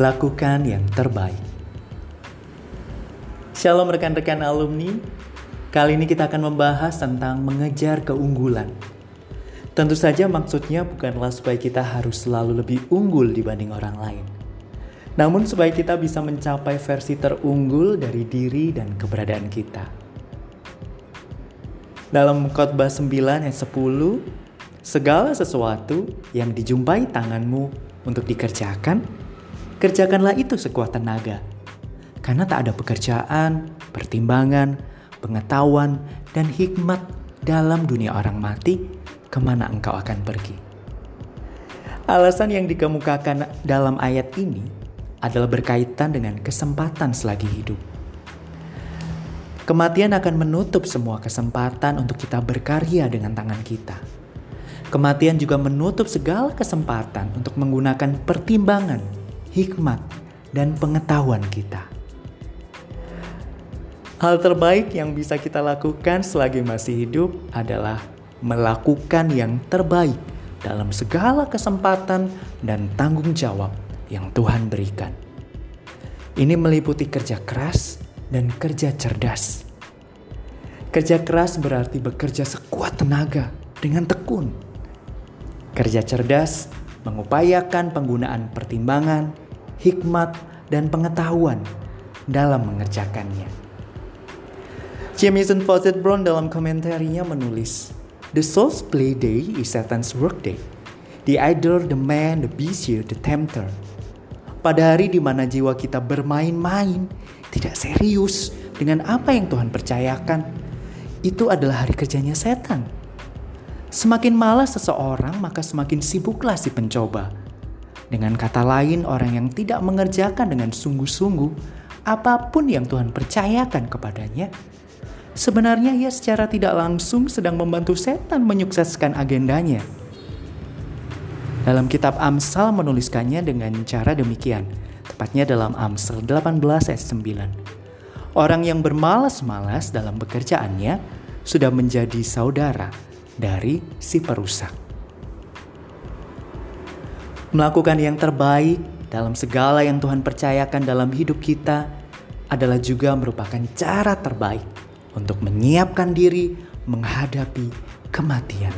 Lakukan yang terbaik. Shalom rekan-rekan alumni. Kali ini kita akan membahas tentang mengejar keunggulan. Tentu saja maksudnya bukanlah supaya kita harus selalu lebih unggul dibanding orang lain. Namun supaya kita bisa mencapai versi terunggul dari diri dan keberadaan kita. Dalam khotbah 9 ayat 10, segala sesuatu yang dijumpai tanganmu untuk dikerjakan, kerjakanlah itu sekuat tenaga. Karena tak ada pekerjaan, pertimbangan, pengetahuan, dan hikmat dalam dunia orang mati ke mana engkau akan pergi. Alasan yang dikemukakan dalam ayat ini adalah berkaitan dengan kesempatan selagi hidup. Kematian akan menutup semua kesempatan untuk kita berkarya dengan tangan kita. Kematian juga menutup segala kesempatan untuk menggunakan pertimbangan, hikmat, dan pengetahuan kita. Hal terbaik yang bisa kita lakukan selagi masih hidup adalah melakukan yang terbaik dalam segala kesempatan dan tanggung jawab yang Tuhan berikan. Ini meliputi kerja keras dan kerja cerdas. Kerja keras berarti bekerja sekuat tenaga dengan tekun. Kerja cerdas mengupayakan penggunaan pertimbangan, hikmat, dan pengetahuan dalam mengerjakannya. Jamieson Fawcett Brown dalam komentarnya menulis, The soul's play day is Satan's work day. The idol, the man, the beast, the tempter. Pada hari di mana jiwa kita bermain-main, tidak serius dengan apa yang Tuhan percayakan, itu adalah hari kerjanya setan. Semakin malas seseorang, maka semakin sibuklah si pencoba. Dengan kata lain, orang yang tidak mengerjakan dengan sungguh-sungguh apa pun yang Tuhan percayakan kepadanya, Sebenarnya ia secara tidak langsung sedang membantu setan menyukseskan agendanya. Dalam kitab Amsal menuliskannya dengan cara demikian, tepatnya dalam Amsal 18 ayat 9. Orang yang bermalas-malas dalam pekerjaannya sudah menjadi saudara dari si perusak. Melakukan yang terbaik dalam segala yang Tuhan percayakan dalam hidup kita adalah juga merupakan cara terbaik untuk menyiapkan diri menghadapi kematian.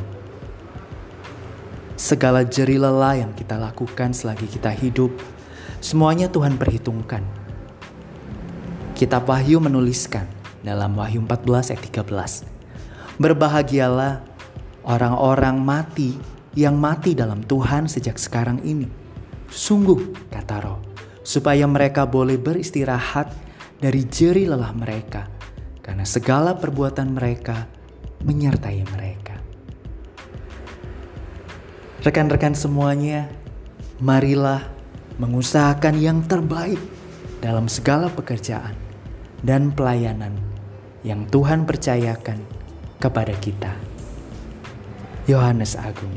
Segala jeri lelah yang kita lakukan selagi kita hidup, semuanya Tuhan perhitungkan. Kitab Wahyu menuliskan dalam Wahyu 14 ayat 13. Berbahagialah orang-orang mati yang mati dalam Tuhan sejak sekarang ini. Sungguh, kata roh, supaya mereka boleh beristirahat dari jeri lelah mereka karena segala perbuatan mereka menyertai mereka. Rekan-rekan semuanya, marilah mengusahakan yang terbaik dalam segala pekerjaan dan pelayanan yang Tuhan percayakan kepada kita. Yohanes Agung